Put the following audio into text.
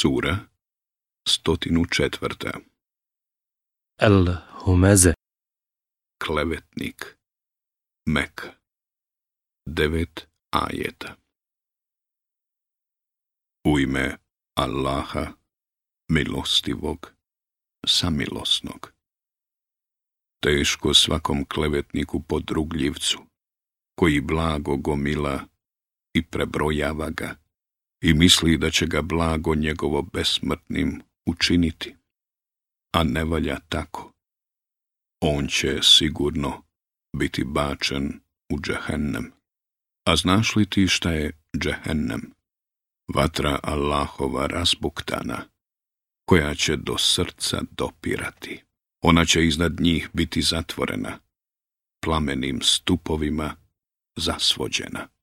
Sura 104. El Humeze Klevetnik Mek 9 ajeta U ime Allaha milostivog samilosnog Teško svakom klevetniku podrugljivcu koji blago gomila i prebrojava ga i misli da će ga blago njegovo besmrtnim učiniti. A ne valja tako. On će sigurno biti bačen u džehennem. A znaš li ti šta je džehennem? Vatra Allahova razbuktana, koja će do srca dopirati. Ona će iznad njih biti zatvorena, plamenim stupovima zasvođena.